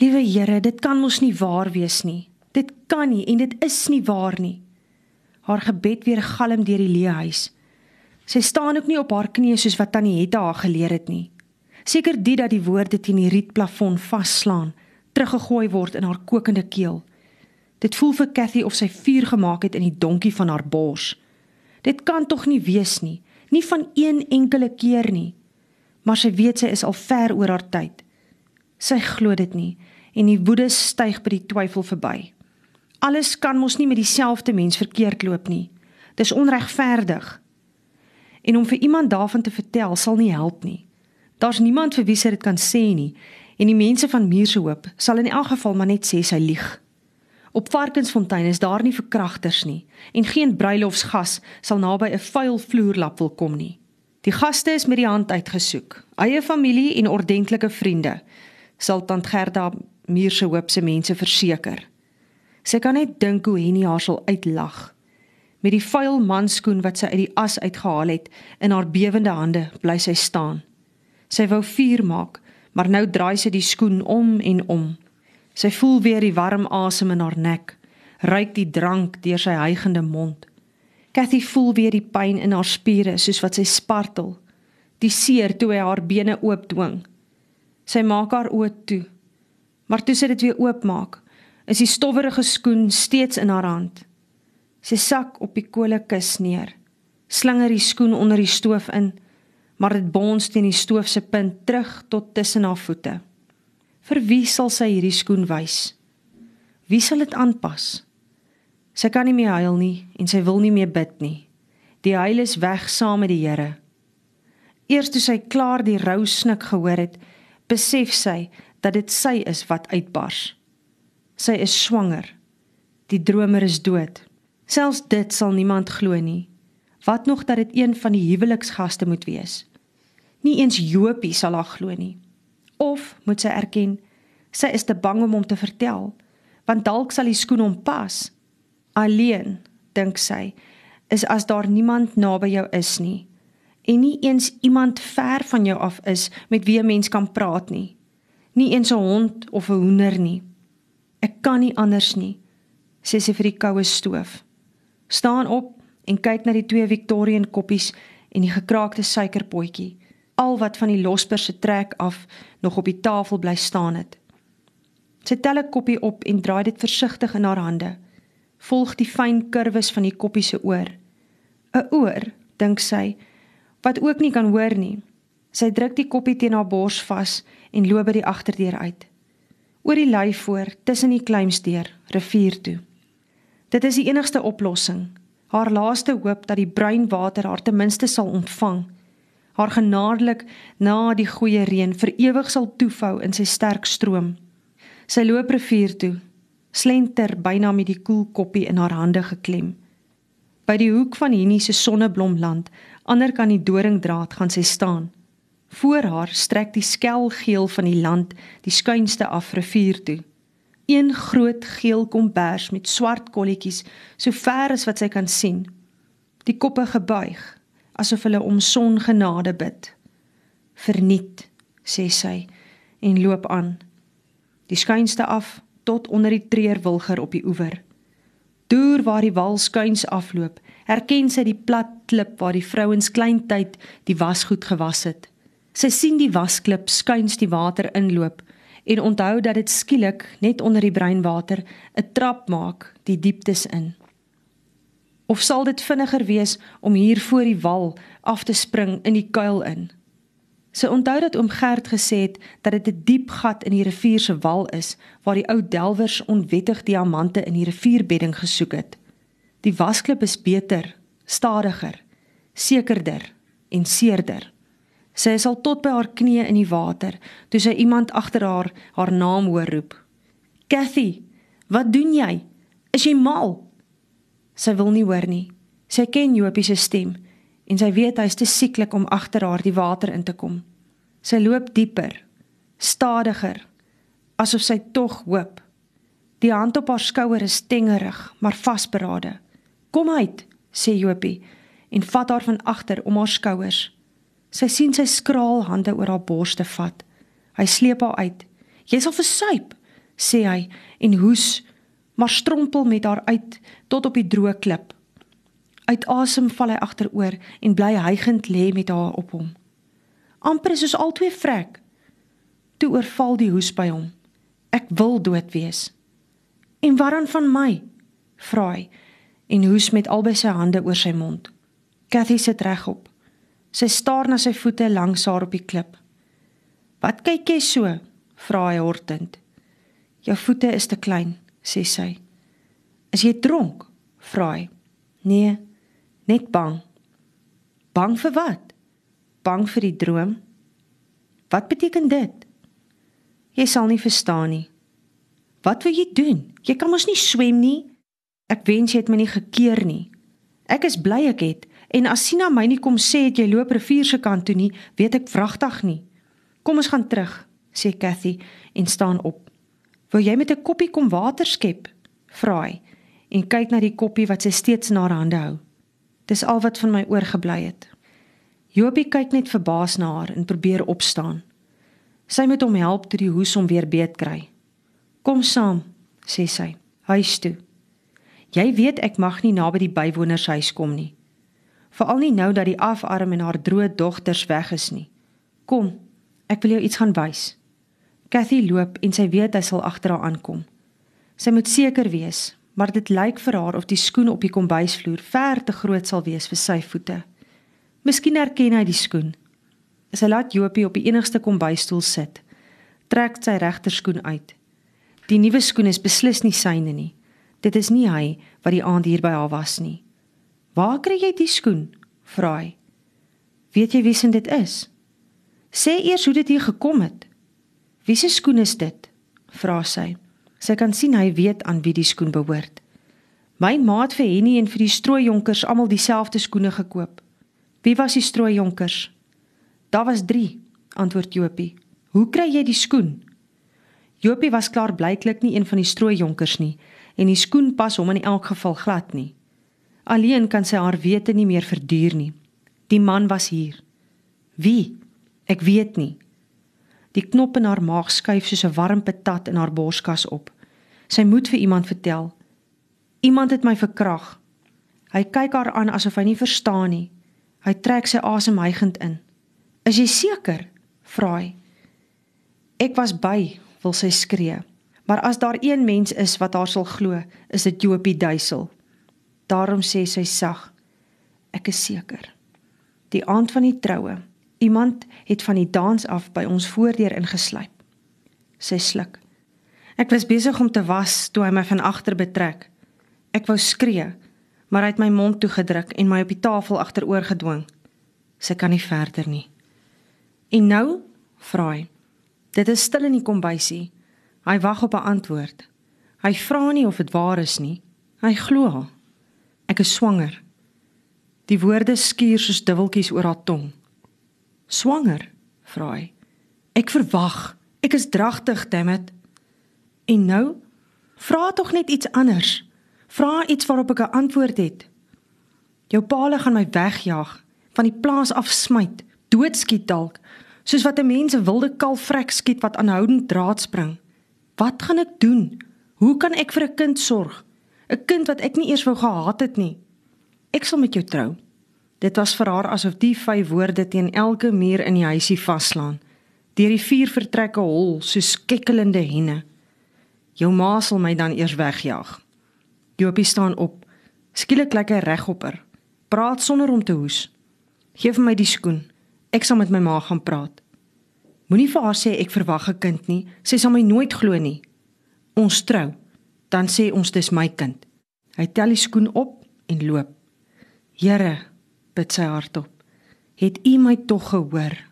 Liewe Here, dit kan mos nie waar wees nie. Dit kan nie en dit is nie waar nie. Haar gebed weer galm deur die leë huis. Sy staan ook nie op haar knieë soos wat Tannie Hetta haar geleer het nie. Seker dit dat die woorde teen die rietplafon vasslaan, teruggegooi word in haar kokende keel. Dit voel vir Cathy of sy vuur gemaak het in die donkie van haar bors. Dit kan tog nie wees nie, nie van een enkele keer nie. Maar sy weet sy is al ver oor haar tyd. Sy glo dit nie en die woede styg by die twyfel verby. Alles kan mos nie met dieselfde mens verkeerd loop nie. Dis onregverdig. En om vir iemand daarvan te vertel sal nie help nie. Daar's niemand vir wie sy dit kan sê nie en die mense van Muurshoop sal in elk geval maar net sê sy lieg. Op Varkensfontein is daar nie verkragters nie en geen bruilofsgas sal naby 'n vuil vloerlap wil kom nie. Die gaste is met die hand uitgesoek, eie familie en ordentlike vriende, sal tant Gerda Muurshoop se mense verseker. Sy kan net dink hoe Henny haar sal uitlag. Met die vuil manskoen wat sy uit die as uitgehaal het in haar bewende hande, bly sy staan. Sy wou vuur maak, maar nou draai sy die skoen om en om. Sy voel weer die warm asem in haar nek, ruik die drank deur sy hygende mond. Cathy voel weer die pyn in haar spiere soos wat sy spartel, die seer toe hy haar bene oopdwing. Sy maak haar oë toe. Maar toe sy dit weer oopmaak, is die stowwerige skoen steeds in haar hand. Sy sak op die kolekus neer, slinger die skoen onder die stoof in, maar dit bons teen die stoof se punt terug tot tussen haar voete. Vir wie sal sy hierdie skoen wys? Wie sal dit aanpas? Sy kan nie meer huil nie en sy wil nie meer bid nie. Die huil is weg saam met die Here. Eers toe sy klaar die rou snik gehoor het, besef sy dat dit sy is wat uitbars. Sy is swanger. Die dromer is dood. Selfs dit sal niemand glo nie. Wat nog dat dit een van die huweliksgaste moet wees? Nie eens Jopie sal haar glo nie. Of moet sy erken sy is te bang om hom te vertel, want dalk sal die skoen hom pas. Alleen, dink sy, is as daar niemand naby jou is nie en nie eens iemand ver van jou af is met wie 'n mens kan praat nie. Nie eens 'n hond of 'n hoender nie. Ek kan nie anders nie, sê sy vir die koue stoof. Staan op en kyk na die twee Victorian koppies en die gekraakte suikerpotjie al wat van die losper se trek af nog op die tafel bly staan het. Sy tel 'n koppie op en draai dit versigtig in haar hande. Volg die fyn kurwes van die koppie se oor. 'n Oor, dink sy, wat ook nie kan hoor nie. Sy druk die koppie teen haar bors vas en loop by die agterdeur uit. Oor die lei voor, tussen die kleinsdeur, rivier toe. Dit is die enigste oplossing. Haar laaste hoop dat die bruin water haar ten minste sal ontvang haar genadelik na die goeie reën vir ewig sal toefou in sy sterk stroom. Sy loop rivier toe, slenter byna met die koel koppie in haar hande geklem. By die hoek van Henny se sonneblomland, ander kan die doringdraad gaan sy staan. Voor haar strek die skelgeel van die land die skuinste af rivier toe. Een groot geel kombers met swart kolletjies so ver as wat sy kan sien. Die koppe gebuig, asof hulle om songenade bid. Verniet, sê sy en loop aan. Die skuinste af tot onder die treurwilger op die oewer. Deur waar die wal skuins afloop, herken sy die plat klip waar die vrouens kleintyd die wasgoed gewas het. Sy sien die wasklip skuins die water inloop en onthou dat dit skielik net onder die breinwater 'n trap maak die dieptes in. Of sal dit vinniger wees om hier voor die wal af te spring in die kuil in? Sy onthou dat oom Gert gesê het dat dit 'n die diep gat in die rivier se wal is waar die ou delwers onwettig diamante in die rivierbedding gesoek het. Die wasklip is beter, stadiger, sekerder en seerder. Sy is al tot by haar knieë in die water toe sy iemand agter haar haar naam hoor roep. "Cathy, wat doen jy? Is jy mal?" Sy wil nie hoor nie. Sy ken Jopie se stem en sy weet hy's te sieklik om agter haar die water in te kom. Sy loop dieper, stadiger, asof sy tog hoop. Die hand op haar skouer is tengerig, maar vasberade. "Kom uit," sê Jopie en vat haar van agter om haar skouers. Sy sien sy skraal hande oor haar borste vat. Hy sleep haar uit. "Jy sal versuip. sê hy en hoes, maar strompel met haar uit tot op die droë klip. Uit asem val hy agteroor en bly hygend lê met haar op hom. amper is ons albei vrek. Toe oorval die hoes by hom. Ek wil dood wees. En wat dan van my? vra hy en hoes met albei sy hande oor sy mond. Cathy sit regop. Sy staar na sy voete langs haar op die klip. "Wat kyk jy so?" vra hy hortend. "Jou voete is te klein," sê sy. "Is jy dronk?" vra hy. "Nee, net bang." "Bang vir wat?" "Bang vir die droom." "Wat beteken dit?" "Jy sal nie verstaan nie." "Wat wil jy doen? Jy kan mos nie swem nie." "Ek wens jy het my nie gekeer nie." "Ek is bly ek het en as Sina my nie kom sê het jy loop rivier se kant toe nie, weet ek vragtig nie." "Kom ons gaan terug," sê Cathy en staan op. "Wil jy met 'n koppie kom water skep?" vra hy en kyk na die koppie wat sy steeds in haar hande hou. Dis al wat van my oorgebly het. Jopie kyk net verbaas na haar en probeer opstaan. Sy moet hom help toe die hoes hom weer beet kry. "Kom saam," sê sy. "Huis toe." Jy weet ek mag nie naby die bywoners huis kom nie. Veral nie nou dat die afarm en haar droë dogters weg is nie. Kom, ek wil jou iets gaan wys. Cathy loop en sy weet hy sal agter haar aankom. Sy moet seker wees, maar dit lyk vir haar of die skoen op die kombuisvloer ver te groot sal wees vir sy voete. Miskien herken hy die skoen. Sy laat Jopie op die enigste kombuisstoel sit. Trek sy regterskoen uit. Die nuwe skoen is beslis nie syne nie. Dit is nie hy wat die aand hier by haar was nie. "Waar kry jy die skoen?" vra hy. "Weet jy wie se dit is?" "Sê eers hoe dit hier gekom het." "Wie se skoen is dit?" vra sy. Sy kan sien hy weet aan wie die skoen behoort. My maat vir Henny en vir die strooijonkers almal dieselfde skoene gekoop. Wie was die strooijonkers? Daar was 3, antwoord Jopie. Hoe kry jy die skoen? Jopie was klaar blyklik nie een van die strooijonkers nie en die skoen pas hom in elk geval glad nie. Alleen kan sy haar wete nie meer verduur nie. Die man was hier. Wie? Ek weet nie. Die knop in haar maag skuif soos 'n warm patat in haar borskas op. Sy moet vir iemand vertel. Iemand het my verkrag. Hy kyk haar aan asof hy nie verstaan nie. Hy trek sy asem hygend in. "Is jy seker?" vra hy. "Ek was by," wil sy skree. Maar as daar een mens is wat haar sal glo, is dit Jopie Duisel. Daarom sê sy sag: "Ek is seker." Die aand van die troue Iemand het van die dans af by ons voordeur ingesluip. Sy sluk. Ek was besig om te was toe hy my van agter betrek. Ek wou skree, maar hy het my mond toegedruk en my op die tafel agteroor gedwing. Sy kan nie verder nie. En nou, vra hy. Dit is stil in die kombuisie. Hy wag op 'n antwoord. Hy vra nie of dit waar is nie. Hy glo. Ek is swanger. Die woorde skuur soos dubbeltjies oor haar tong. Swanger? vra hy. Ek verwag. Ek is dragtig, dammit. En nou? Vra tog net iets anders. Vra iets waarop ek 'n antwoord het. Jou paal gaan my wegjaag, van die plaas af smyt, doodskiet dalk, soos wat 'n mens 'n wilde kalf vrek skiet wat aanhoudend draad spring. Wat gaan ek doen? Hoe kan ek vir 'n kind sorg? 'n Kind wat ek nie eers wou gehad het nie. Ek sal met jou trou. Dit was vir haar asof die vyf woorde teen elke muur in die huisie vaslaan. Deur die vier vertrekke hol soos skekkelende henne. Jou ma sal my dan eers wegjaag. Jopie staan op. Skielik lyk hy regopper. Praat sonder om te hoes. Geef my die skoen. Ek sal met my ma gaan praat. Moenie vir haar sê ek verwag 'n kind nie. Sy sal my nooit glo nie. Ons trou. Dan sê ons dis my kind. Hy tel die skoen op en loop. Here, bid sy hart op. Het U my tog gehoor?